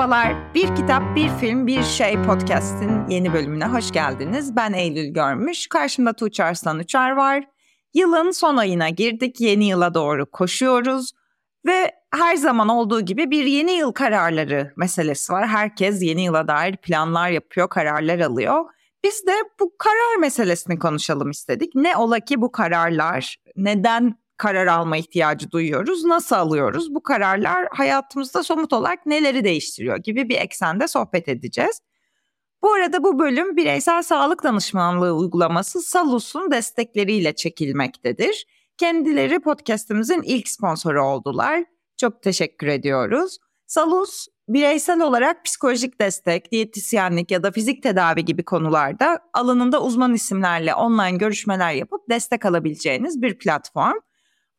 Merhabalar. Bir kitap, bir film, bir şey podcast'in yeni bölümüne hoş geldiniz. Ben Eylül Görmüş. Karşımda Tuğçe Arslan Uçar var. Yılın son ayına girdik. Yeni yıla doğru koşuyoruz. Ve her zaman olduğu gibi bir yeni yıl kararları meselesi var. Herkes yeni yıla dair planlar yapıyor, kararlar alıyor. Biz de bu karar meselesini konuşalım istedik. Ne ola ki bu kararlar, neden karar alma ihtiyacı duyuyoruz, nasıl alıyoruz? Bu kararlar hayatımızda somut olarak neleri değiştiriyor gibi bir eksende sohbet edeceğiz. Bu arada bu bölüm bireysel sağlık danışmanlığı uygulaması Salus'un destekleriyle çekilmektedir. Kendileri podcast'imizin ilk sponsoru oldular. Çok teşekkür ediyoruz. Salus bireysel olarak psikolojik destek, diyetisyenlik ya da fizik tedavi gibi konularda alanında uzman isimlerle online görüşmeler yapıp destek alabileceğiniz bir platform.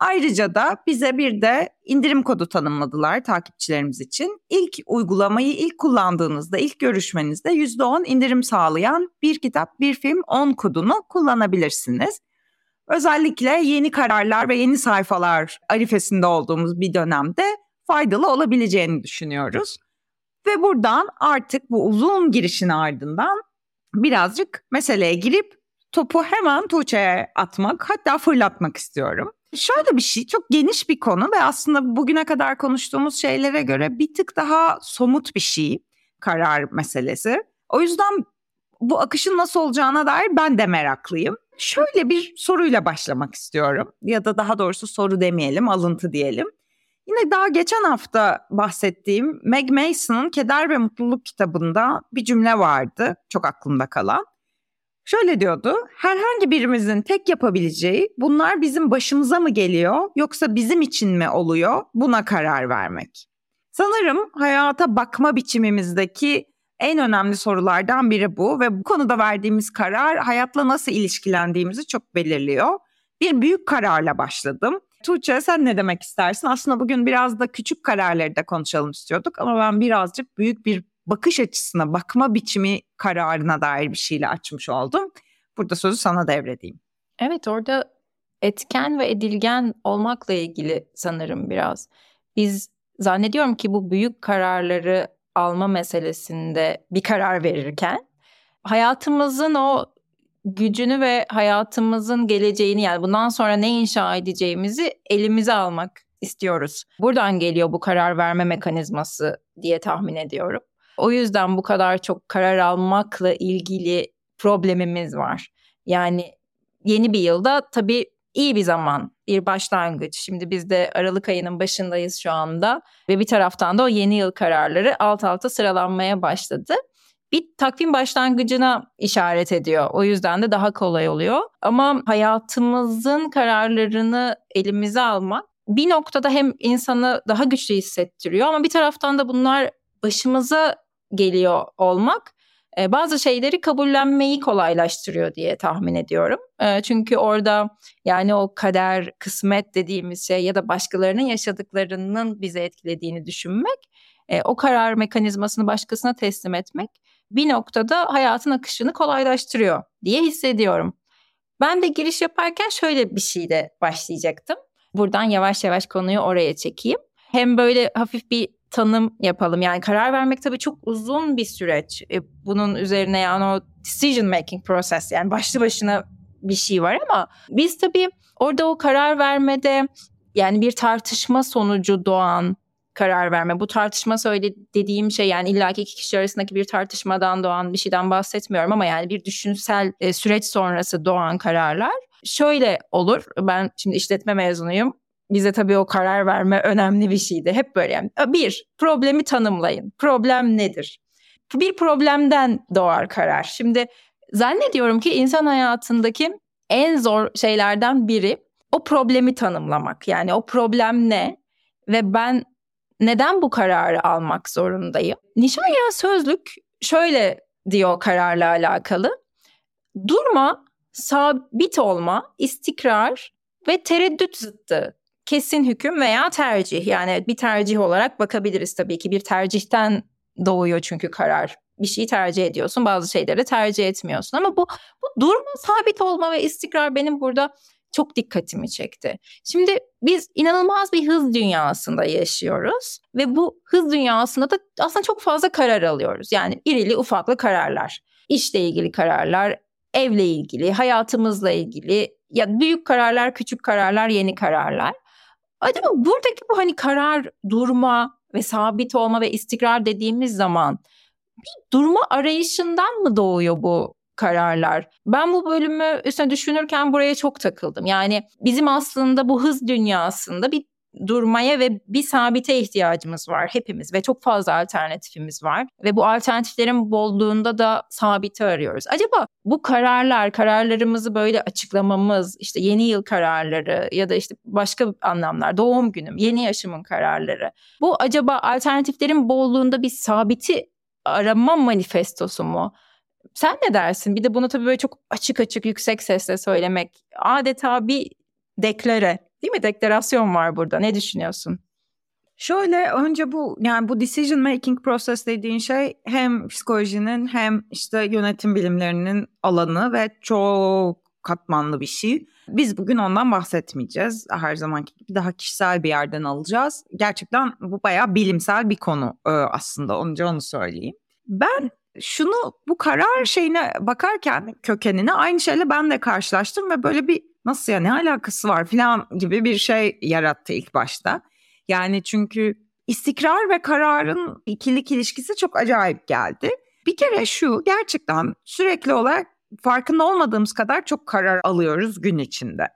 Ayrıca da bize bir de indirim kodu tanımladılar takipçilerimiz için. İlk uygulamayı ilk kullandığınızda, ilk görüşmenizde %10 indirim sağlayan bir kitap, bir film 10 kodunu kullanabilirsiniz. Özellikle yeni kararlar ve yeni sayfalar arifesinde olduğumuz bir dönemde faydalı olabileceğini düşünüyoruz. Ve buradan artık bu uzun girişin ardından birazcık meseleye girip topu hemen Tuğçe'ye atmak hatta fırlatmak istiyorum. Şöyle bir şey çok geniş bir konu ve aslında bugüne kadar konuştuğumuz şeylere göre bir tık daha somut bir şey karar meselesi. O yüzden bu akışın nasıl olacağına dair ben de meraklıyım. Şöyle bir soruyla başlamak istiyorum ya da daha doğrusu soru demeyelim alıntı diyelim. Yine daha geçen hafta bahsettiğim Meg Mason'ın Keder ve Mutluluk kitabında bir cümle vardı çok aklımda kalan. Şöyle diyordu, herhangi birimizin tek yapabileceği bunlar bizim başımıza mı geliyor yoksa bizim için mi oluyor buna karar vermek. Sanırım hayata bakma biçimimizdeki en önemli sorulardan biri bu ve bu konuda verdiğimiz karar hayatla nasıl ilişkilendiğimizi çok belirliyor. Bir büyük kararla başladım. Tuğçe sen ne demek istersin? Aslında bugün biraz da küçük kararları da konuşalım istiyorduk ama ben birazcık büyük bir bakış açısına, bakma biçimi kararına dair bir şeyle açmış oldum. Burada sözü sana devredeyim. Evet orada etken ve edilgen olmakla ilgili sanırım biraz. Biz zannediyorum ki bu büyük kararları alma meselesinde bir karar verirken hayatımızın o gücünü ve hayatımızın geleceğini yani bundan sonra ne inşa edeceğimizi elimize almak istiyoruz. Buradan geliyor bu karar verme mekanizması diye tahmin ediyorum. O yüzden bu kadar çok karar almakla ilgili problemimiz var. Yani yeni bir yılda tabii iyi bir zaman, bir başlangıç. Şimdi biz de Aralık ayının başındayız şu anda ve bir taraftan da o yeni yıl kararları alt alta sıralanmaya başladı. Bir takvim başlangıcına işaret ediyor. O yüzden de daha kolay oluyor. Ama hayatımızın kararlarını elimize almak bir noktada hem insanı daha güçlü hissettiriyor ama bir taraftan da bunlar başımıza geliyor olmak e, bazı şeyleri kabullenmeyi kolaylaştırıyor diye tahmin ediyorum. E, çünkü orada yani o kader, kısmet dediğimiz şey ya da başkalarının yaşadıklarının bizi etkilediğini düşünmek, e, o karar mekanizmasını başkasına teslim etmek bir noktada hayatın akışını kolaylaştırıyor diye hissediyorum. Ben de giriş yaparken şöyle bir şeyle başlayacaktım. Buradan yavaş yavaş konuyu oraya çekeyim. Hem böyle hafif bir tanım yapalım. Yani karar vermek tabii çok uzun bir süreç. E, bunun üzerine yani o decision making process yani başlı başına bir şey var ama biz tabii orada o karar vermede yani bir tartışma sonucu doğan karar verme. Bu tartışma söyle dediğim şey yani illaki iki kişi arasındaki bir tartışmadan doğan bir şeyden bahsetmiyorum ama yani bir düşünsel e, süreç sonrası doğan kararlar şöyle olur. Ben şimdi işletme mezunuyum bize tabii o karar verme önemli bir şeydi. Hep böyle yani. Bir, problemi tanımlayın. Problem nedir? Bir problemden doğar karar. Şimdi zannediyorum ki insan hayatındaki en zor şeylerden biri o problemi tanımlamak. Yani o problem ne ve ben neden bu kararı almak zorundayım? Nişanya sözlük şöyle diyor kararla alakalı. Durma, sabit olma, istikrar ve tereddüt zıttı kesin hüküm veya tercih. Yani bir tercih olarak bakabiliriz tabii ki. Bir tercihten doğuyor çünkü karar. Bir şeyi tercih ediyorsun, bazı şeyleri tercih etmiyorsun. Ama bu, bu durma, sabit olma ve istikrar benim burada çok dikkatimi çekti. Şimdi biz inanılmaz bir hız dünyasında yaşıyoruz ve bu hız dünyasında da aslında çok fazla karar alıyoruz. Yani irili ufaklı kararlar. İşle ilgili kararlar, evle ilgili, hayatımızla ilgili ya büyük kararlar, küçük kararlar, yeni kararlar. Acaba buradaki bu hani karar durma ve sabit olma ve istikrar dediğimiz zaman bir durma arayışından mı doğuyor bu kararlar. Ben bu bölümü üstüne düşünürken buraya çok takıldım. Yani bizim aslında bu hız dünyasında bir durmaya ve bir sabite ihtiyacımız var hepimiz ve çok fazla alternatifimiz var ve bu alternatiflerin bolluğunda da sabiti arıyoruz. Acaba bu kararlar, kararlarımızı böyle açıklamamız, işte yeni yıl kararları ya da işte başka anlamlar, doğum günüm, yeni yaşımın kararları. Bu acaba alternatiflerin bolluğunda bir sabiti arama manifestosu mu? Sen ne dersin? Bir de bunu tabii böyle çok açık açık yüksek sesle söylemek adeta bir deklare değil mi? Deklarasyon var burada. Ne düşünüyorsun? Şöyle önce bu yani bu decision making process dediğin şey hem psikolojinin hem işte yönetim bilimlerinin alanı ve çok katmanlı bir şey. Biz bugün ondan bahsetmeyeceğiz. Her zamanki gibi daha kişisel bir yerden alacağız. Gerçekten bu bayağı bilimsel bir konu aslında. Önce onu söyleyeyim. Ben şunu bu karar şeyine bakarken kökenine aynı şeyle ben de karşılaştım ve böyle bir nasıl ya ne alakası var falan gibi bir şey yarattı ilk başta. Yani çünkü istikrar ve kararın ikilik ilişkisi çok acayip geldi. Bir kere şu gerçekten sürekli olarak farkında olmadığımız kadar çok karar alıyoruz gün içinde.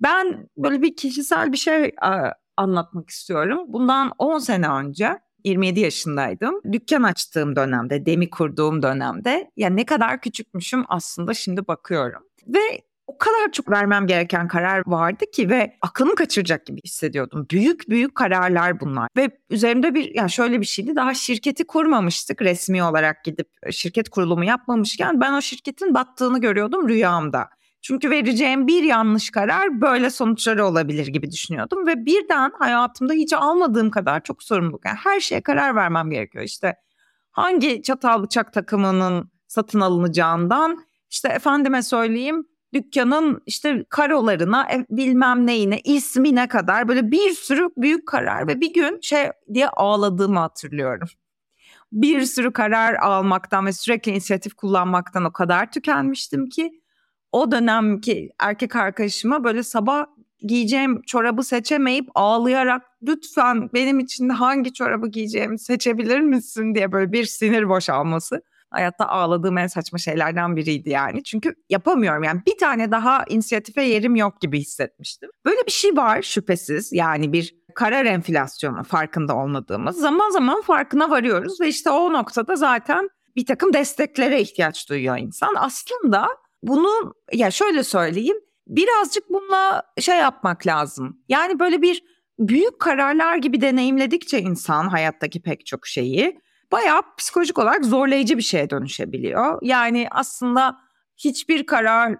Ben böyle bir kişisel bir şey anlatmak istiyorum. Bundan 10 sene önce 27 yaşındaydım. Dükkan açtığım dönemde, demi kurduğum dönemde ya ne kadar küçükmüşüm aslında şimdi bakıyorum. Ve kadar çok vermem gereken karar vardı ki ve aklımı kaçıracak gibi hissediyordum. Büyük büyük kararlar bunlar ve üzerimde bir ya şöyle bir şeydi daha şirketi kurmamıştık resmi olarak gidip şirket kurulumu yapmamışken ben o şirketin battığını görüyordum rüyamda. Çünkü vereceğim bir yanlış karar böyle sonuçları olabilir gibi düşünüyordum ve birden hayatımda hiç almadığım kadar çok sorumluluk. Yani her şeye karar vermem gerekiyor. İşte hangi çatal bıçak takımının satın alınacağından işte efendime söyleyeyim dükkanın işte karolarına e, bilmem neyine ismine kadar böyle bir sürü büyük karar ve bir gün şey diye ağladığımı hatırlıyorum. Bir sürü karar almaktan ve sürekli inisiyatif kullanmaktan o kadar tükenmiştim ki o dönemki erkek arkadaşıma böyle sabah giyeceğim çorabı seçemeyip ağlayarak lütfen benim için hangi çorabı giyeceğimi seçebilir misin diye böyle bir sinir boşalması. Hayatta ağladığım en saçma şeylerden biriydi yani. Çünkü yapamıyorum yani bir tane daha inisiyatife yerim yok gibi hissetmiştim. Böyle bir şey var şüphesiz yani bir karar enflasyonu farkında olmadığımız. Zaman zaman farkına varıyoruz ve işte o noktada zaten bir takım desteklere ihtiyaç duyuyor insan. Aslında bunu ya şöyle söyleyeyim birazcık bununla şey yapmak lazım. Yani böyle bir büyük kararlar gibi deneyimledikçe insan hayattaki pek çok şeyi bayağı psikolojik olarak zorlayıcı bir şeye dönüşebiliyor. Yani aslında hiçbir karar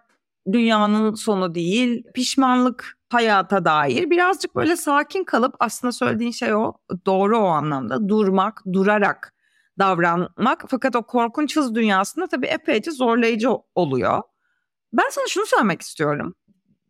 dünyanın sonu değil. Pişmanlık hayata dair birazcık böyle sakin kalıp aslında söylediğin şey o doğru o anlamda durmak, durarak davranmak. Fakat o korkunç hız dünyasında tabii epeyce zorlayıcı oluyor. Ben sana şunu söylemek istiyorum.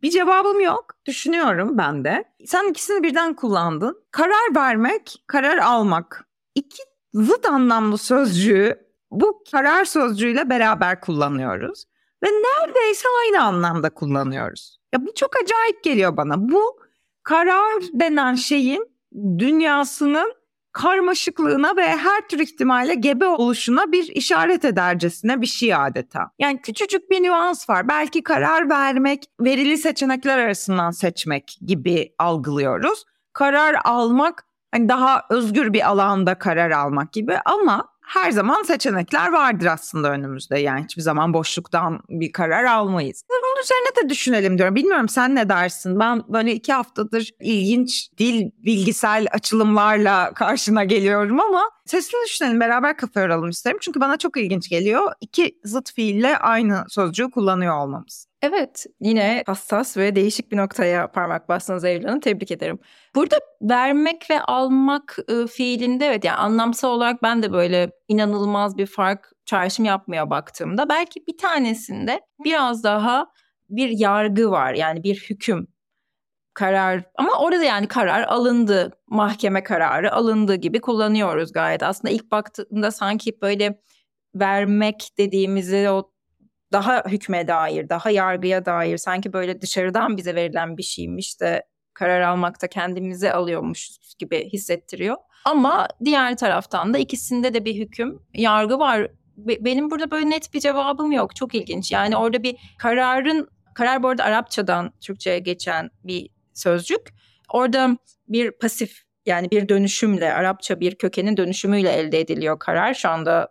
Bir cevabım yok. Düşünüyorum ben de. Sen ikisini birden kullandın. Karar vermek, karar almak. İki zıt anlamlı sözcüğü bu karar sözcüğüyle beraber kullanıyoruz. Ve neredeyse aynı anlamda kullanıyoruz. Ya bu çok acayip geliyor bana. Bu karar denen şeyin dünyasının karmaşıklığına ve her tür ihtimalle gebe oluşuna bir işaret edercesine bir şey adeta. Yani küçücük bir nüans var. Belki karar vermek, verili seçenekler arasından seçmek gibi algılıyoruz. Karar almak hani daha özgür bir alanda karar almak gibi ama her zaman seçenekler vardır aslında önümüzde. Yani hiçbir zaman boşluktan bir karar almayız. Bunun üzerine de düşünelim diyorum. Bilmiyorum sen ne dersin? Ben böyle iki haftadır ilginç dil bilgisel açılımlarla karşına geliyorum ama sesli düşünelim beraber kafa yoralım isterim. Çünkü bana çok ilginç geliyor. İki zıt fiille aynı sözcüğü kullanıyor olmamız. Evet yine hassas ve değişik bir noktaya parmak bastınız Hanım tebrik ederim. Burada vermek ve almak e, fiilinde evet yani anlamsal olarak ben de böyle inanılmaz bir fark çağrışım yapmaya baktığımda belki bir tanesinde biraz daha bir yargı var yani bir hüküm karar ama orada yani karar alındı mahkeme kararı alındı gibi kullanıyoruz gayet aslında ilk baktığında sanki böyle vermek dediğimizi o daha hükme dair daha yargıya dair sanki böyle dışarıdan bize verilen bir şeymiş de karar almakta kendimize alıyormuşuz gibi hissettiriyor. Ama diğer taraftan da ikisinde de bir hüküm, yargı var. Benim burada böyle net bir cevabım yok. Çok ilginç. Yani orada bir kararın, karar bu arada Arapçadan Türkçe'ye geçen bir sözcük. Orada bir pasif yani bir dönüşümle, Arapça bir kökenin dönüşümüyle elde ediliyor karar. Şu anda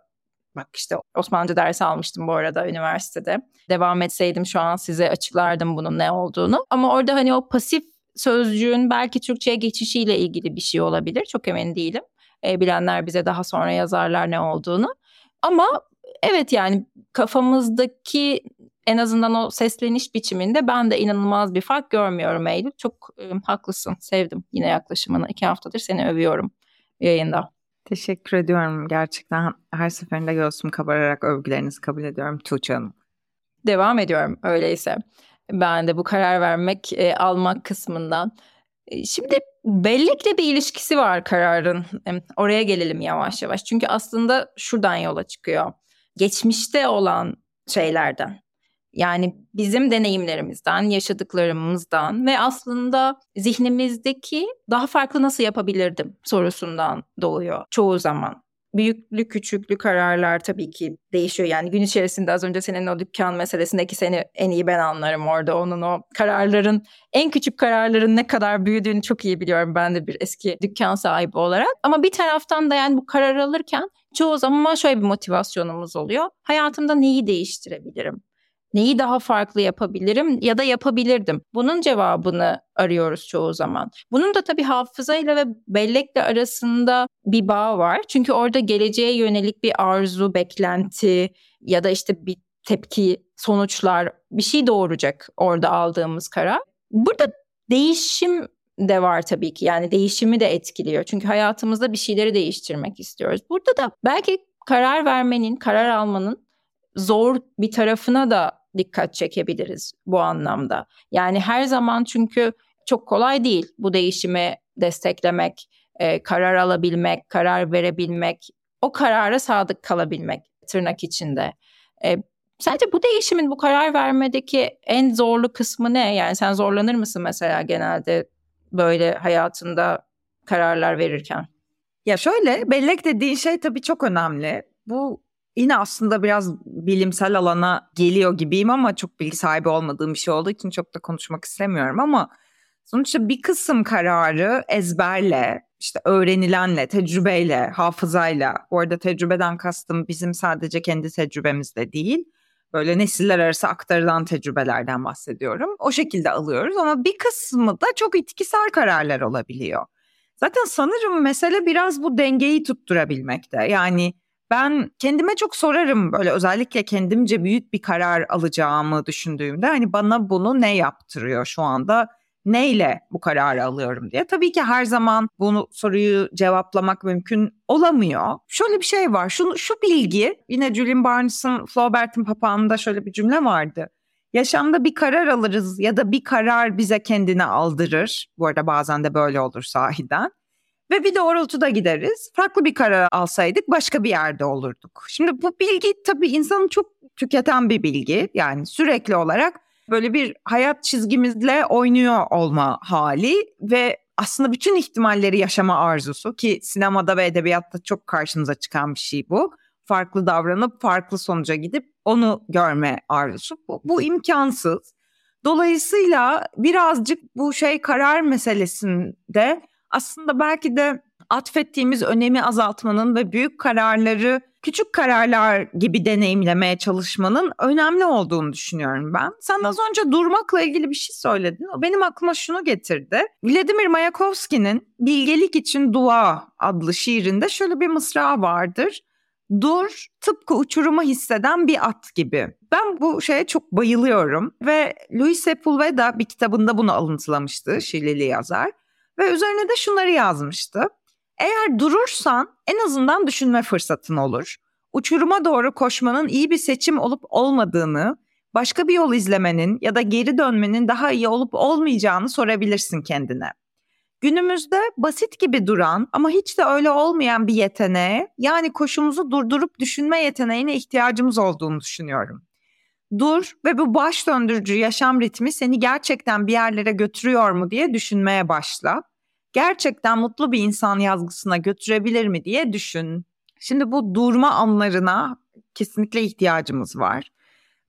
bak işte Osmanlıca dersi almıştım bu arada üniversitede. Devam etseydim şu an size açıklardım bunun ne olduğunu. Ama orada hani o pasif sözcüğün belki Türkçe'ye geçişiyle ilgili bir şey olabilir. Çok emin değilim. E, bilenler bize daha sonra yazarlar ne olduğunu. Ama evet yani kafamızdaki en azından o sesleniş biçiminde ben de inanılmaz bir fark görmüyorum Eylül. Çok e, haklısın, sevdim yine yaklaşımını. İki haftadır seni övüyorum yayında. Teşekkür ediyorum. Gerçekten her seferinde göğsüm kabararak övgülerinizi kabul ediyorum Tuğçe Hanım. Devam ediyorum öyleyse. Ben de bu karar vermek, e, almak kısmından. E, şimdi bellekle bir ilişkisi var kararın. E, oraya gelelim yavaş yavaş. Çünkü aslında şuradan yola çıkıyor. Geçmişte olan şeylerden. Yani bizim deneyimlerimizden, yaşadıklarımızdan ve aslında zihnimizdeki daha farklı nasıl yapabilirdim sorusundan doğuyor çoğu zaman büyüklü küçüklü kararlar tabii ki değişiyor. Yani gün içerisinde az önce senin o dükkan meselesindeki seni en iyi ben anlarım orada. Onun o kararların en küçük kararların ne kadar büyüdüğünü çok iyi biliyorum ben de bir eski dükkan sahibi olarak. Ama bir taraftan da yani bu karar alırken çoğu zaman şöyle bir motivasyonumuz oluyor. Hayatımda neyi değiştirebilirim? Neyi daha farklı yapabilirim ya da yapabilirdim? Bunun cevabını arıyoruz çoğu zaman. Bunun da tabii hafızayla ve bellekle arasında bir bağ var. Çünkü orada geleceğe yönelik bir arzu, beklenti ya da işte bir tepki, sonuçlar bir şey doğuracak orada aldığımız karar. Burada değişim de var tabii ki. Yani değişimi de etkiliyor. Çünkü hayatımızda bir şeyleri değiştirmek istiyoruz. Burada da belki karar vermenin, karar almanın zor bir tarafına da dikkat çekebiliriz bu anlamda. Yani her zaman çünkü çok kolay değil bu değişimi desteklemek, e, karar alabilmek, karar verebilmek, o karara sadık kalabilmek tırnak içinde. E, sence bu değişimin bu karar vermedeki en zorlu kısmı ne? Yani sen zorlanır mısın mesela genelde böyle hayatında kararlar verirken? Ya şöyle bellek dediğin şey tabii çok önemli. Bu Yine aslında biraz bilimsel alana geliyor gibiyim ama çok bilgi sahibi olmadığım bir şey olduğu için çok da konuşmak istemiyorum ama sonuçta bir kısım kararı ezberle, işte öğrenilenle, tecrübeyle, hafızayla, bu arada tecrübeden kastım bizim sadece kendi tecrübemizde değil, böyle nesiller arası aktarılan tecrübelerden bahsediyorum. O şekilde alıyoruz ama bir kısmı da çok itkisel kararlar olabiliyor. Zaten sanırım mesele biraz bu dengeyi tutturabilmekte. Yani ben kendime çok sorarım böyle özellikle kendimce büyük bir karar alacağımı düşündüğümde hani bana bunu ne yaptırıyor şu anda? Neyle bu kararı alıyorum diye. Tabii ki her zaman bunu soruyu cevaplamak mümkün olamıyor. Şöyle bir şey var. Şu, şu bilgi yine Julian Barnes'ın Flaubert'in papağanında şöyle bir cümle vardı. Yaşamda bir karar alırız ya da bir karar bize kendine aldırır. Bu arada bazen de böyle olur sahiden ve bir doğrultuda gideriz. Farklı bir karar alsaydık başka bir yerde olurduk. Şimdi bu bilgi tabii insanı çok tüketen bir bilgi. Yani sürekli olarak böyle bir hayat çizgimizle oynuyor olma hali ve aslında bütün ihtimalleri yaşama arzusu ki sinemada ve edebiyatta çok karşımıza çıkan bir şey bu. Farklı davranıp farklı sonuca gidip onu görme arzusu. Bu, bu imkansız. Dolayısıyla birazcık bu şey karar meselesinde aslında belki de atfettiğimiz önemi azaltmanın ve büyük kararları küçük kararlar gibi deneyimlemeye çalışmanın önemli olduğunu düşünüyorum ben. Sen az önce durmakla ilgili bir şey söyledin. O benim aklıma şunu getirdi. Vladimir Mayakovski'nin Bilgelik için Dua adlı şiirinde şöyle bir mısra vardır. Dur tıpkı uçurumu hisseden bir at gibi. Ben bu şeye çok bayılıyorum ve Louis Sepulveda bir kitabında bunu alıntılamıştı Şileli yazar. Ve üzerine de şunları yazmıştı. Eğer durursan en azından düşünme fırsatın olur. Uçuruma doğru koşmanın iyi bir seçim olup olmadığını başka bir yol izlemenin ya da geri dönmenin daha iyi olup olmayacağını sorabilirsin kendine. Günümüzde basit gibi duran ama hiç de öyle olmayan bir yeteneğe yani koşumuzu durdurup düşünme yeteneğine ihtiyacımız olduğunu düşünüyorum. Dur ve bu baş döndürücü yaşam ritmi seni gerçekten bir yerlere götürüyor mu diye düşünmeye başla. Gerçekten mutlu bir insan yazgısına götürebilir mi diye düşün. Şimdi bu durma anlarına kesinlikle ihtiyacımız var.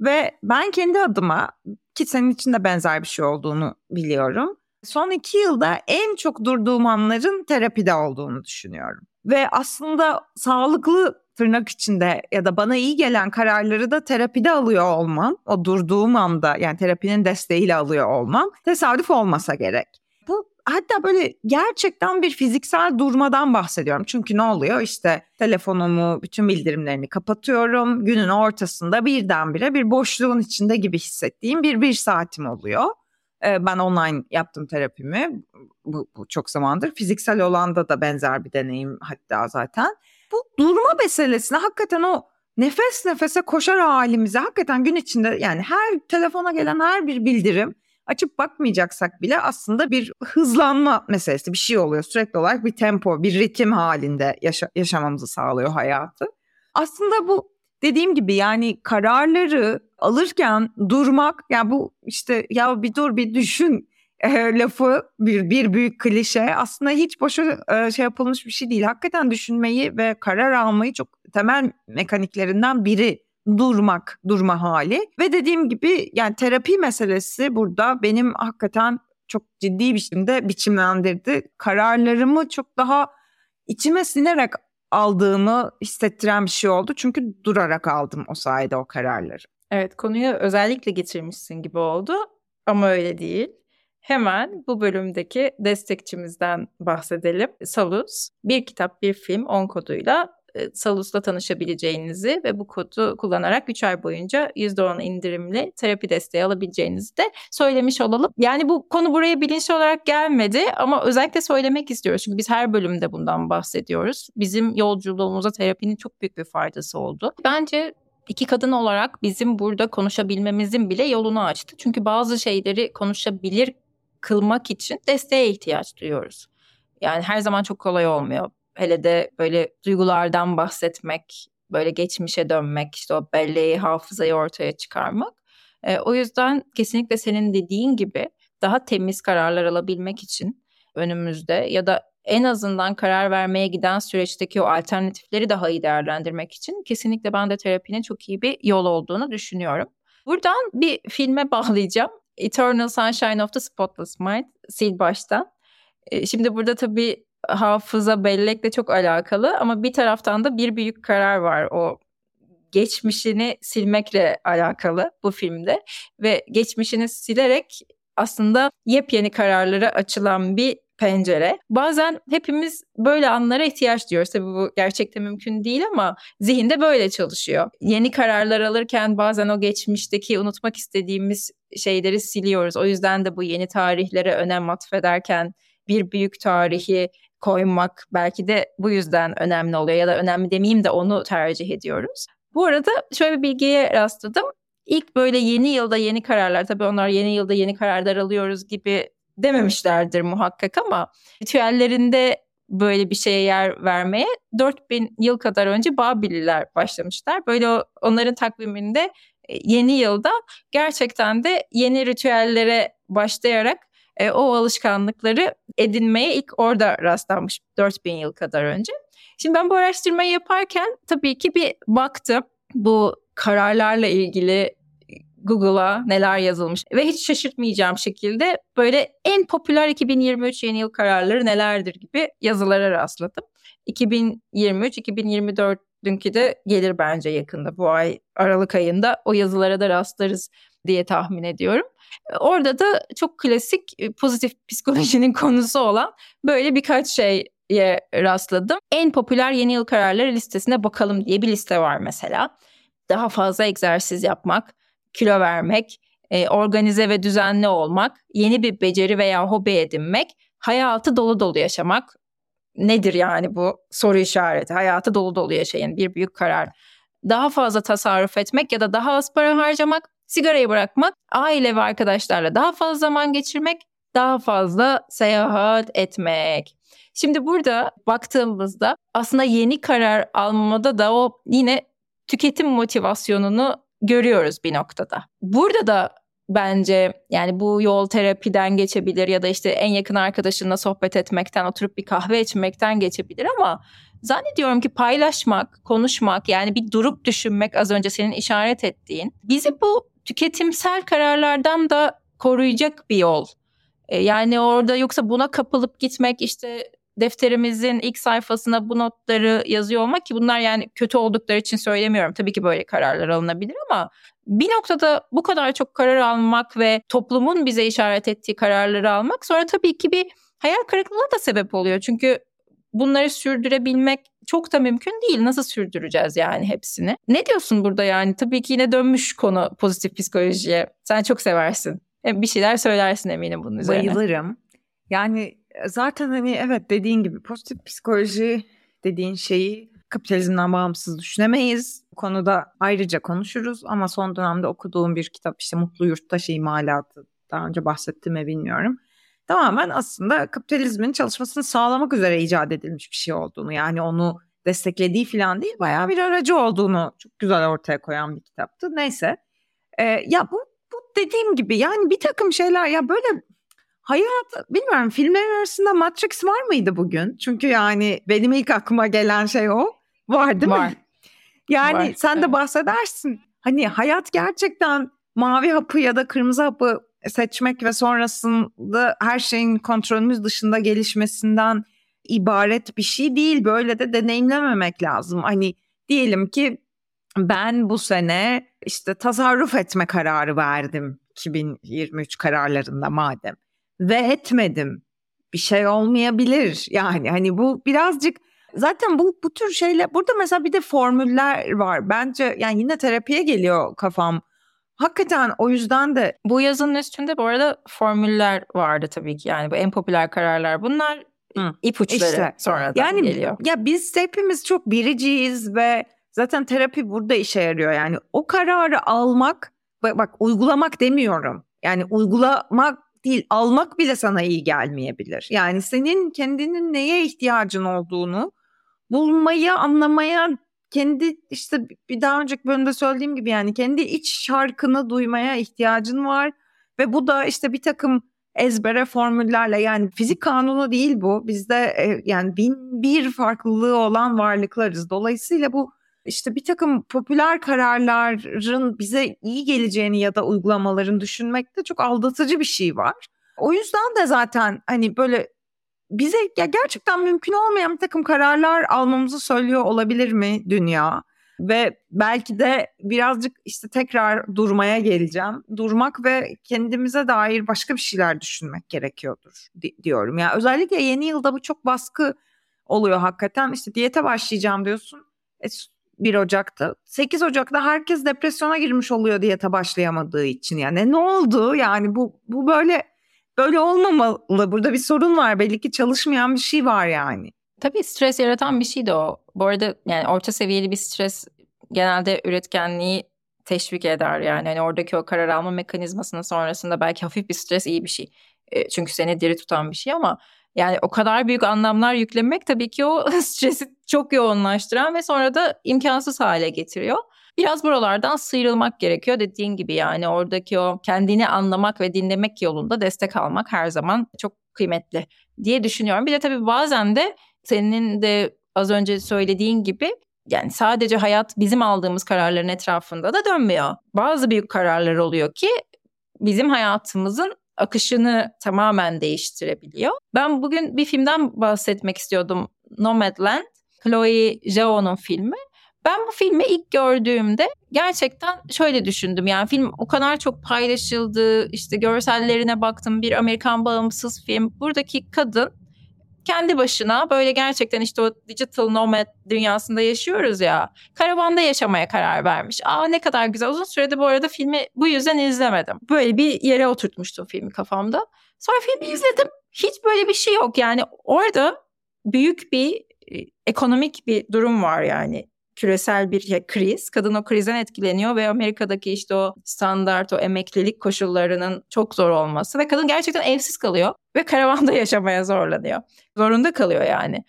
Ve ben kendi adıma ki senin için de benzer bir şey olduğunu biliyorum. Son iki yılda en çok durduğum anların terapide olduğunu düşünüyorum. Ve aslında sağlıklı tırnak içinde ya da bana iyi gelen kararları da terapide alıyor olmam, o durduğum anda yani terapinin desteğiyle alıyor olmam tesadüf olmasa gerek. Bu hatta böyle gerçekten bir fiziksel durmadan bahsediyorum. Çünkü ne oluyor? İşte telefonumu, bütün bildirimlerini kapatıyorum. Günün ortasında birdenbire bir boşluğun içinde gibi hissettiğim bir bir saatim oluyor. Ben online yaptım terapimi. Bu, bu çok zamandır. Fiziksel olanda da benzer bir deneyim hatta zaten. Bu durma meselesine hakikaten o nefes nefese koşar halimize hakikaten gün içinde yani her telefona gelen her bir bildirim açıp bakmayacaksak bile aslında bir hızlanma meselesi bir şey oluyor. Sürekli olarak bir tempo, bir ritim halinde yaşa- yaşamamızı sağlıyor hayatı. Aslında bu dediğim gibi yani kararları alırken durmak ya yani bu işte ya bir dur bir düşün e, lafı bir, bir büyük klişe aslında hiç boşa e, şey yapılmış bir şey değil. Hakikaten düşünmeyi ve karar almayı çok temel mekaniklerinden biri durmak, durma hali. Ve dediğim gibi yani terapi meselesi burada benim hakikaten çok ciddi bir şekilde biçimlendirdi. Kararlarımı çok daha içime sinerek aldığımı hissettiren bir şey oldu. Çünkü durarak aldım o sayede o kararları. Evet konuyu özellikle getirmişsin gibi oldu ama öyle değil. Hemen bu bölümdeki destekçimizden bahsedelim. Salus bir kitap bir film 10 koduyla Salus'la tanışabileceğinizi ve bu kodu kullanarak 3 ay boyunca %10 indirimli terapi desteği alabileceğinizi de söylemiş olalım. Yani bu konu buraya bilinçli olarak gelmedi ama özellikle söylemek istiyoruz. Çünkü biz her bölümde bundan bahsediyoruz. Bizim yolculuğumuza terapinin çok büyük bir faydası oldu. Bence iki kadın olarak bizim burada konuşabilmemizin bile yolunu açtı. Çünkü bazı şeyleri konuşabilir kılmak için desteğe ihtiyaç duyuyoruz. Yani her zaman çok kolay olmuyor. Hele de böyle duygulardan bahsetmek, böyle geçmişe dönmek, işte o belleği, hafızayı ortaya çıkarmak. E, o yüzden kesinlikle senin dediğin gibi daha temiz kararlar alabilmek için önümüzde ya da en azından karar vermeye giden süreçteki o alternatifleri daha iyi değerlendirmek için kesinlikle ben de terapinin çok iyi bir yol olduğunu düşünüyorum. Buradan bir filme bağlayacağım. Eternal Sunshine of the Spotless Mind sil baştan. E, şimdi burada tabii hafıza bellekle çok alakalı ama bir taraftan da bir büyük karar var o geçmişini silmekle alakalı bu filmde ve geçmişini silerek aslında yepyeni kararlara açılan bir pencere. Bazen hepimiz böyle anlara ihtiyaç duyuyoruz. Tabii bu gerçekte mümkün değil ama zihinde böyle çalışıyor. Yeni kararlar alırken bazen o geçmişteki unutmak istediğimiz şeyleri siliyoruz. O yüzden de bu yeni tarihlere önem atfederken bir büyük tarihi koymak belki de bu yüzden önemli oluyor ya da önemli demeyeyim de onu tercih ediyoruz. Bu arada şöyle bir bilgiye rastladım. İlk böyle yeni yılda yeni kararlar tabii onlar yeni yılda yeni kararlar alıyoruz gibi dememişlerdir muhakkak ama ritüellerinde böyle bir şeye yer vermeye 4000 yıl kadar önce Babililer başlamışlar. Böyle onların takviminde e, yeni yılda gerçekten de yeni ritüellere başlayarak e, o alışkanlıkları edinmeye ilk orada rastlanmış 4000 yıl kadar önce. Şimdi ben bu araştırmayı yaparken tabii ki bir baktım bu kararlarla ilgili Google'a neler yazılmış ve hiç şaşırtmayacağım şekilde böyle en popüler 2023 yeni yıl kararları nelerdir gibi yazılara rastladım. 2023, 2024 dünkü de gelir bence yakında bu ay Aralık ayında o yazılara da rastlarız diye tahmin ediyorum. Orada da çok klasik e, pozitif psikolojinin konusu olan böyle birkaç şeye rastladım. En popüler yeni yıl kararları listesine bakalım diye bir liste var mesela. Daha fazla egzersiz yapmak, kilo vermek, e, organize ve düzenli olmak, yeni bir beceri veya hobi edinmek, hayatı dolu dolu yaşamak. Nedir yani bu soru işareti? Hayatı dolu dolu yaşayın bir büyük karar. Daha fazla tasarruf etmek ya da daha az para harcamak, Sigarayı bırakmak, aile ve arkadaşlarla daha fazla zaman geçirmek, daha fazla seyahat etmek. Şimdi burada baktığımızda aslında yeni karar almada da o yine tüketim motivasyonunu görüyoruz bir noktada. Burada da bence yani bu yol terapiden geçebilir ya da işte en yakın arkadaşınla sohbet etmekten, oturup bir kahve içmekten geçebilir ama zannediyorum ki paylaşmak, konuşmak yani bir durup düşünmek az önce senin işaret ettiğin bizi bu tüketimsel kararlardan da koruyacak bir yol. E, yani orada yoksa buna kapılıp gitmek işte defterimizin ilk sayfasına bu notları yazıyor olmak ki bunlar yani kötü oldukları için söylemiyorum. Tabii ki böyle kararlar alınabilir ama bir noktada bu kadar çok karar almak ve toplumun bize işaret ettiği kararları almak sonra tabii ki bir hayal kırıklığına da sebep oluyor. Çünkü bunları sürdürebilmek çok da mümkün değil. Nasıl sürdüreceğiz yani hepsini? Ne diyorsun burada yani? Tabii ki yine dönmüş konu pozitif psikolojiye. Sen çok seversin. Bir şeyler söylersin eminim bunun üzerine. Bayılırım. Yani zaten hani evet dediğin gibi pozitif psikoloji dediğin şeyi kapitalizmden bağımsız düşünemeyiz. Bu konuda ayrıca konuşuruz ama son dönemde okuduğum bir kitap işte Mutlu Yurttaş İmalatı daha önce bahsettim mi bilmiyorum. Tamamen aslında kapitalizmin çalışmasını sağlamak üzere icat edilmiş bir şey olduğunu yani onu desteklediği falan değil bayağı bir aracı olduğunu çok güzel ortaya koyan bir kitaptı. Neyse ee, ya bu, bu dediğim gibi yani bir takım şeyler ya böyle Hayat bilmiyorum filmlerin arasında Matrix var mıydı bugün? Çünkü yani benim ilk aklıma gelen şey o. Var değil var. mi? Yani var. sen de bahsedersin. Hani hayat gerçekten mavi hapı ya da kırmızı hapı seçmek ve sonrasında her şeyin kontrolümüz dışında gelişmesinden ibaret bir şey değil. Böyle de deneyimlememek lazım. Hani diyelim ki ben bu sene işte tasarruf etme kararı verdim 2023 kararlarında madem ve etmedim. Bir şey olmayabilir. Yani hani bu birazcık zaten bu bu tür şeyler burada mesela bir de formüller var. Bence yani yine terapiye geliyor kafam. Hakikaten o yüzden de bu yazının üstünde bu arada formüller vardı tabii ki. Yani bu en popüler kararlar bunlar Hı. ipuçları işte, sonradan yani, geliyor. Ya biz hepimiz çok biriciyiz ve zaten terapi burada işe yarıyor. Yani o kararı almak bak, bak uygulamak demiyorum. Yani uygulamak değil almak bile sana iyi gelmeyebilir. Yani senin kendinin neye ihtiyacın olduğunu bulmayı, anlamaya, kendi işte bir daha önceki bölümde söylediğim gibi yani kendi iç şarkını duymaya ihtiyacın var ve bu da işte bir takım ezbere formüllerle yani fizik kanunu değil bu. Bizde e, yani bin bir farklılığı olan varlıklarız. Dolayısıyla bu işte bir takım popüler kararların bize iyi geleceğini ya da uygulamaların düşünmekte çok aldatıcı bir şey var. O yüzden de zaten hani böyle bize ya gerçekten mümkün olmayan bir takım kararlar almamızı söylüyor olabilir mi dünya? Ve belki de birazcık işte tekrar durmaya geleceğim. Durmak ve kendimize dair başka bir şeyler düşünmek gerekiyordur di- diyorum. Ya yani özellikle yeni yılda bu çok baskı oluyor hakikaten. İşte diyete başlayacağım diyorsun. E, 1 Ocak'ta. 8 Ocak'ta herkes depresyona girmiş oluyor diyete başlayamadığı için. Yani ne oldu? Yani bu bu böyle böyle olmamalı. Burada bir sorun var. Belli ki çalışmayan bir şey var yani. Tabii stres yaratan bir şey de o. Bu arada yani orta seviyeli bir stres genelde üretkenliği teşvik eder yani. Hani oradaki o karar alma mekanizmasının sonrasında belki hafif bir stres iyi bir şey. E, çünkü seni diri tutan bir şey ama yani o kadar büyük anlamlar yüklemek tabii ki o stresi çok yoğunlaştıran ve sonra da imkansız hale getiriyor. Biraz buralardan sıyrılmak gerekiyor dediğin gibi yani oradaki o kendini anlamak ve dinlemek yolunda destek almak her zaman çok kıymetli diye düşünüyorum. Bir de tabii bazen de senin de az önce söylediğin gibi yani sadece hayat bizim aldığımız kararların etrafında da dönmüyor. Bazı büyük kararlar oluyor ki bizim hayatımızın akışını tamamen değiştirebiliyor. Ben bugün bir filmden bahsetmek istiyordum. Nomadland, Chloe Zhao'nun filmi. Ben bu filmi ilk gördüğümde gerçekten şöyle düşündüm. Yani film o kadar çok paylaşıldı. İşte görsellerine baktım. Bir Amerikan bağımsız film. Buradaki kadın kendi başına böyle gerçekten işte o digital nomad dünyasında yaşıyoruz ya. Karavanda yaşamaya karar vermiş. Aa ne kadar güzel. Uzun sürede bu arada filmi bu yüzden izlemedim. Böyle bir yere oturtmuştum filmi kafamda. Sonra filmi izledim. Hiç böyle bir şey yok. Yani orada büyük bir e, ekonomik bir durum var yani küresel bir kriz. Kadın o krizden etkileniyor ve Amerika'daki işte o standart, o emeklilik koşullarının çok zor olması ve kadın gerçekten evsiz kalıyor ve karavanda yaşamaya zorlanıyor. Zorunda kalıyor yani.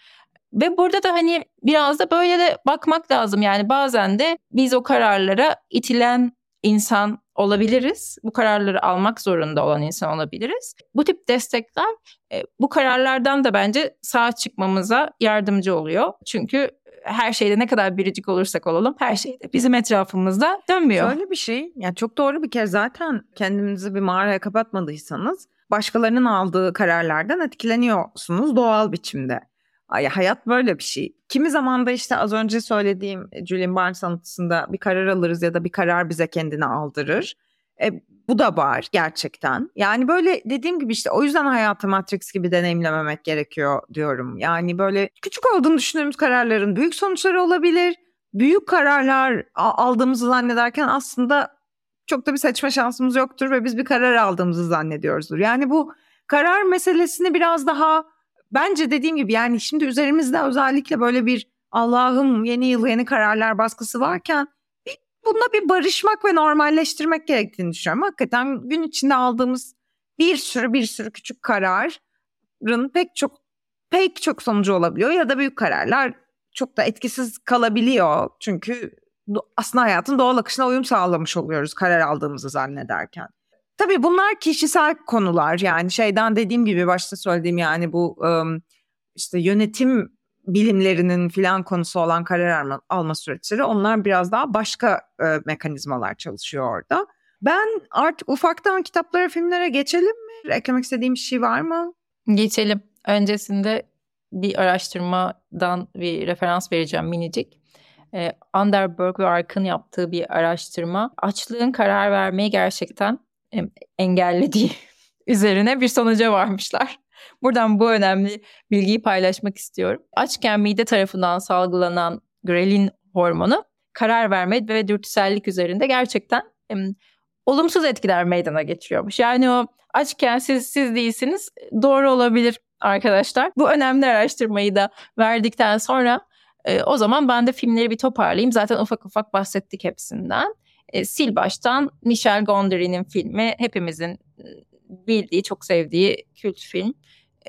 Ve burada da hani biraz da böyle de bakmak lazım. Yani bazen de biz o kararlara itilen insan olabiliriz. Bu kararları almak zorunda olan insan olabiliriz. Bu tip destekler e, bu kararlardan da bence sağ çıkmamıza yardımcı oluyor. Çünkü her şeyde ne kadar biricik olursak olalım her şeyde bizim etrafımızda dönmüyor. Şöyle bir şey yani çok doğru bir kez zaten kendinizi bir mağaraya kapatmadıysanız başkalarının aldığı kararlardan etkileniyorsunuz doğal biçimde. Ay, hayat böyle bir şey. Kimi zaman da işte az önce söylediğim e, Julian Barnes anlatısında bir karar alırız ya da bir karar bize kendini aldırır. E, bu da var gerçekten. Yani böyle dediğim gibi işte o yüzden hayatı Matrix gibi deneyimlememek gerekiyor diyorum. Yani böyle küçük olduğunu düşündüğümüz kararların büyük sonuçları olabilir. Büyük kararlar aldığımızı zannederken aslında çok da bir seçme şansımız yoktur ve biz bir karar aldığımızı zannediyoruzdur. Yani bu karar meselesini biraz daha bence dediğim gibi yani şimdi üzerimizde özellikle böyle bir Allah'ım yeni yıl yeni kararlar baskısı varken bununla bir barışmak ve normalleştirmek gerektiğini düşünüyorum. Hakikaten gün içinde aldığımız bir sürü bir sürü küçük kararın pek çok pek çok sonucu olabiliyor ya da büyük kararlar çok da etkisiz kalabiliyor. Çünkü aslında hayatın doğal akışına uyum sağlamış oluyoruz karar aldığımızı zannederken. Tabii bunlar kişisel konular yani şeyden dediğim gibi başta söylediğim yani bu işte yönetim bilimlerinin filan konusu olan karar alma, alma süreçleri onlar biraz daha başka e, mekanizmalar çalışıyor orada. Ben artık ufaktan kitaplara filmlere geçelim mi? Eklemek istediğim bir şey var mı? Geçelim. Öncesinde bir araştırmadan bir referans vereceğim minicik. Ee, Underberg ve Ark'ın yaptığı bir araştırma açlığın karar vermeyi gerçekten engellediği üzerine bir sonuca varmışlar. Buradan bu önemli bilgiyi paylaşmak istiyorum. Açken mide tarafından salgılanan grelin hormonu karar verme ve dürtüsellik üzerinde gerçekten e, olumsuz etkiler meydana getiriyormuş. Yani o açken siz siz değilsiniz doğru olabilir arkadaşlar. Bu önemli araştırmayı da verdikten sonra e, o zaman ben de filmleri bir toparlayayım. Zaten ufak ufak bahsettik hepsinden e, sil baştan Michel Gondry'nin filmi hepimizin bildiği, çok sevdiği kült film.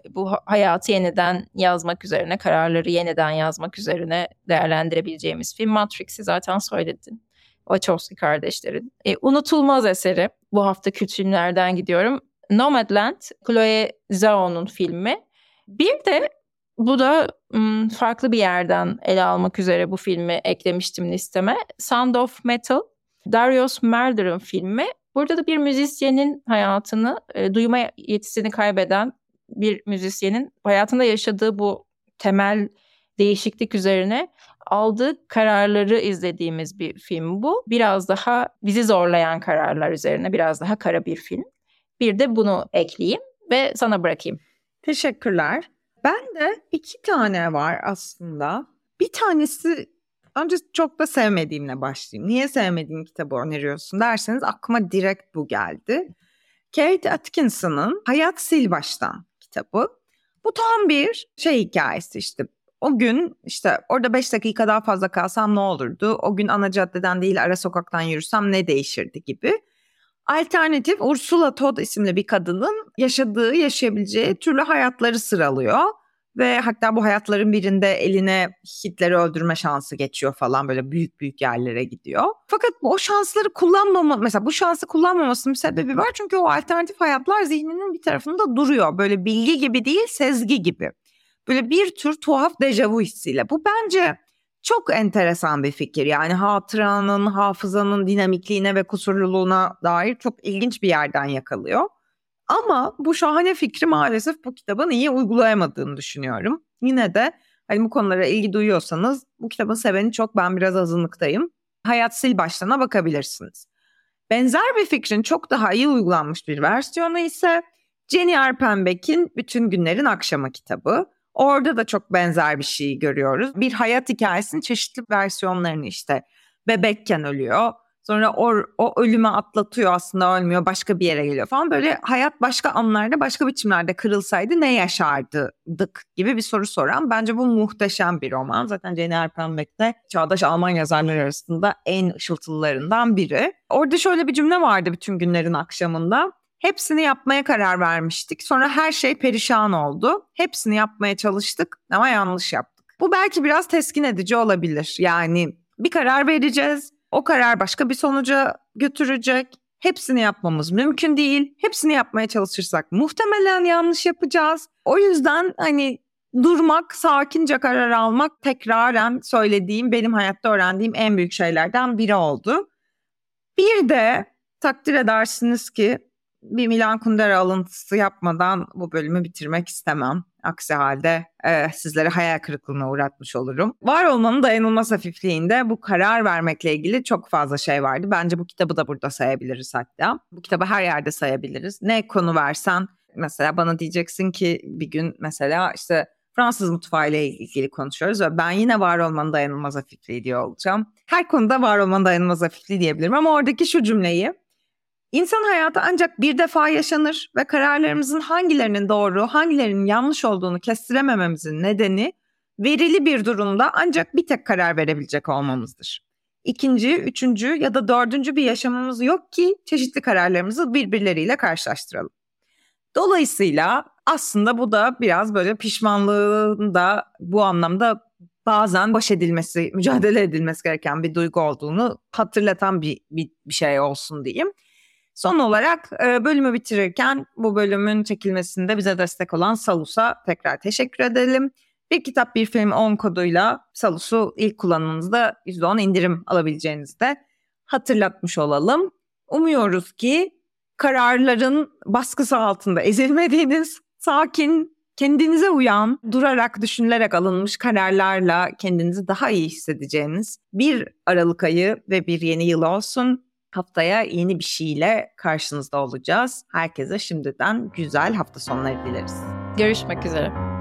Bu hayatı yeniden yazmak üzerine, kararları yeniden yazmak üzerine değerlendirebileceğimiz film. Matrix'i zaten söyledin. Wachowski kardeşlerin. E, unutulmaz eseri. Bu hafta kült filmlerden gidiyorum. Nomadland, Chloe Zhao'nun filmi. Bir de bu da farklı bir yerden ele almak üzere bu filmi eklemiştim listeme. Sound of Metal, Darius Merder'ın filmi. Burada da bir müzisyenin hayatını, e, duyma yetisini kaybeden bir müzisyenin hayatında yaşadığı bu temel değişiklik üzerine aldığı kararları izlediğimiz bir film bu. Biraz daha bizi zorlayan kararlar üzerine biraz daha kara bir film. Bir de bunu ekleyeyim ve sana bırakayım. Teşekkürler. Ben de iki tane var aslında. Bir tanesi Önce çok da sevmediğimle başlayayım. Niye sevmediğin kitabı öneriyorsun derseniz aklıma direkt bu geldi. Kate Atkinson'ın Hayat Sil Baştan kitabı. Bu tam bir şey hikayesi işte. O gün işte orada 5 dakika daha fazla kalsam ne olurdu? O gün ana caddeden değil ara sokaktan yürüsem ne değişirdi gibi. Alternatif Ursula Todd isimli bir kadının yaşadığı, yaşayabileceği türlü hayatları sıralıyor ve hatta bu hayatların birinde eline Hitler'i öldürme şansı geçiyor falan böyle büyük büyük yerlere gidiyor. Fakat o şansları kullanmama mesela bu şansı kullanmamasının sebebi var çünkü o alternatif hayatlar zihninin bir tarafında duruyor. Böyle bilgi gibi değil sezgi gibi. Böyle bir tür tuhaf dejavu hissiyle. Bu bence çok enteresan bir fikir. Yani hatıranın, hafızanın dinamikliğine ve kusurluluğuna dair çok ilginç bir yerden yakalıyor. Ama bu şahane fikri maalesef bu kitabın iyi uygulayamadığını düşünüyorum. Yine de hani bu konulara ilgi duyuyorsanız bu kitabın seveni çok ben biraz azınlıktayım. Hayat Sil Baştan'a bakabilirsiniz. Benzer bir fikrin çok daha iyi uygulanmış bir versiyonu ise Jenny Arpenbeck'in Bütün Günlerin Akşamı kitabı. Orada da çok benzer bir şey görüyoruz. Bir hayat hikayesinin çeşitli versiyonlarını işte bebekken ölüyor, Sonra o, o ölüme atlatıyor aslında ölmüyor başka bir yere geliyor falan. Böyle hayat başka anlarda başka biçimlerde kırılsaydı ne yaşardık gibi bir soru soran. Bence bu muhteşem bir roman. Zaten Jenny Erpenbeck de çağdaş Alman yazarlar arasında en ışıltılılarından biri. Orada şöyle bir cümle vardı bütün günlerin akşamında. Hepsini yapmaya karar vermiştik. Sonra her şey perişan oldu. Hepsini yapmaya çalıştık ama yanlış yaptık. Bu belki biraz teskin edici olabilir. Yani bir karar vereceğiz o karar başka bir sonuca götürecek. Hepsini yapmamız mümkün değil. Hepsini yapmaya çalışırsak muhtemelen yanlış yapacağız. O yüzden hani durmak, sakince karar almak tekraren söylediğim, benim hayatta öğrendiğim en büyük şeylerden biri oldu. Bir de takdir edersiniz ki bir Milan Kundera alıntısı yapmadan bu bölümü bitirmek istemem. Aksi halde e, sizlere hayal kırıklığına uğratmış olurum. Var olmanın dayanılmaz hafifliğinde bu karar vermekle ilgili çok fazla şey vardı. Bence bu kitabı da burada sayabiliriz hatta. Bu kitabı her yerde sayabiliriz. Ne konu versen mesela bana diyeceksin ki bir gün mesela işte Fransız mutfağı ile ilgili konuşuyoruz ve ben yine var olmanın dayanılmaz hafifliği diyor olacağım. Her konuda var olmanın dayanılmaz hafifliği diyebilirim ama oradaki şu cümleyi İnsan hayatı ancak bir defa yaşanır ve kararlarımızın hangilerinin doğru, hangilerinin yanlış olduğunu kestiremememizin nedeni verili bir durumda ancak bir tek karar verebilecek olmamızdır. İkinci, üçüncü ya da dördüncü bir yaşamımız yok ki çeşitli kararlarımızı birbirleriyle karşılaştıralım. Dolayısıyla aslında bu da biraz böyle pişmanlığın da bu anlamda bazen baş edilmesi, mücadele edilmesi gereken bir duygu olduğunu hatırlatan bir, bir, bir şey olsun diyeyim. Son olarak e, bölümü bitirirken bu bölümün çekilmesinde bize destek olan Salus'a tekrar teşekkür edelim. Bir kitap bir film 10 koduyla Salus'u ilk kullanımınızda %10 indirim alabileceğinizi de hatırlatmış olalım. Umuyoruz ki kararların baskısı altında ezilmediğiniz, sakin, kendinize uyan, durarak, düşünülerek alınmış kararlarla kendinizi daha iyi hissedeceğiniz bir Aralık ayı ve bir yeni yıl olsun. Haftaya yeni bir şeyle karşınızda olacağız. Herkese şimdiden güzel hafta sonları dileriz. Görüşmek üzere.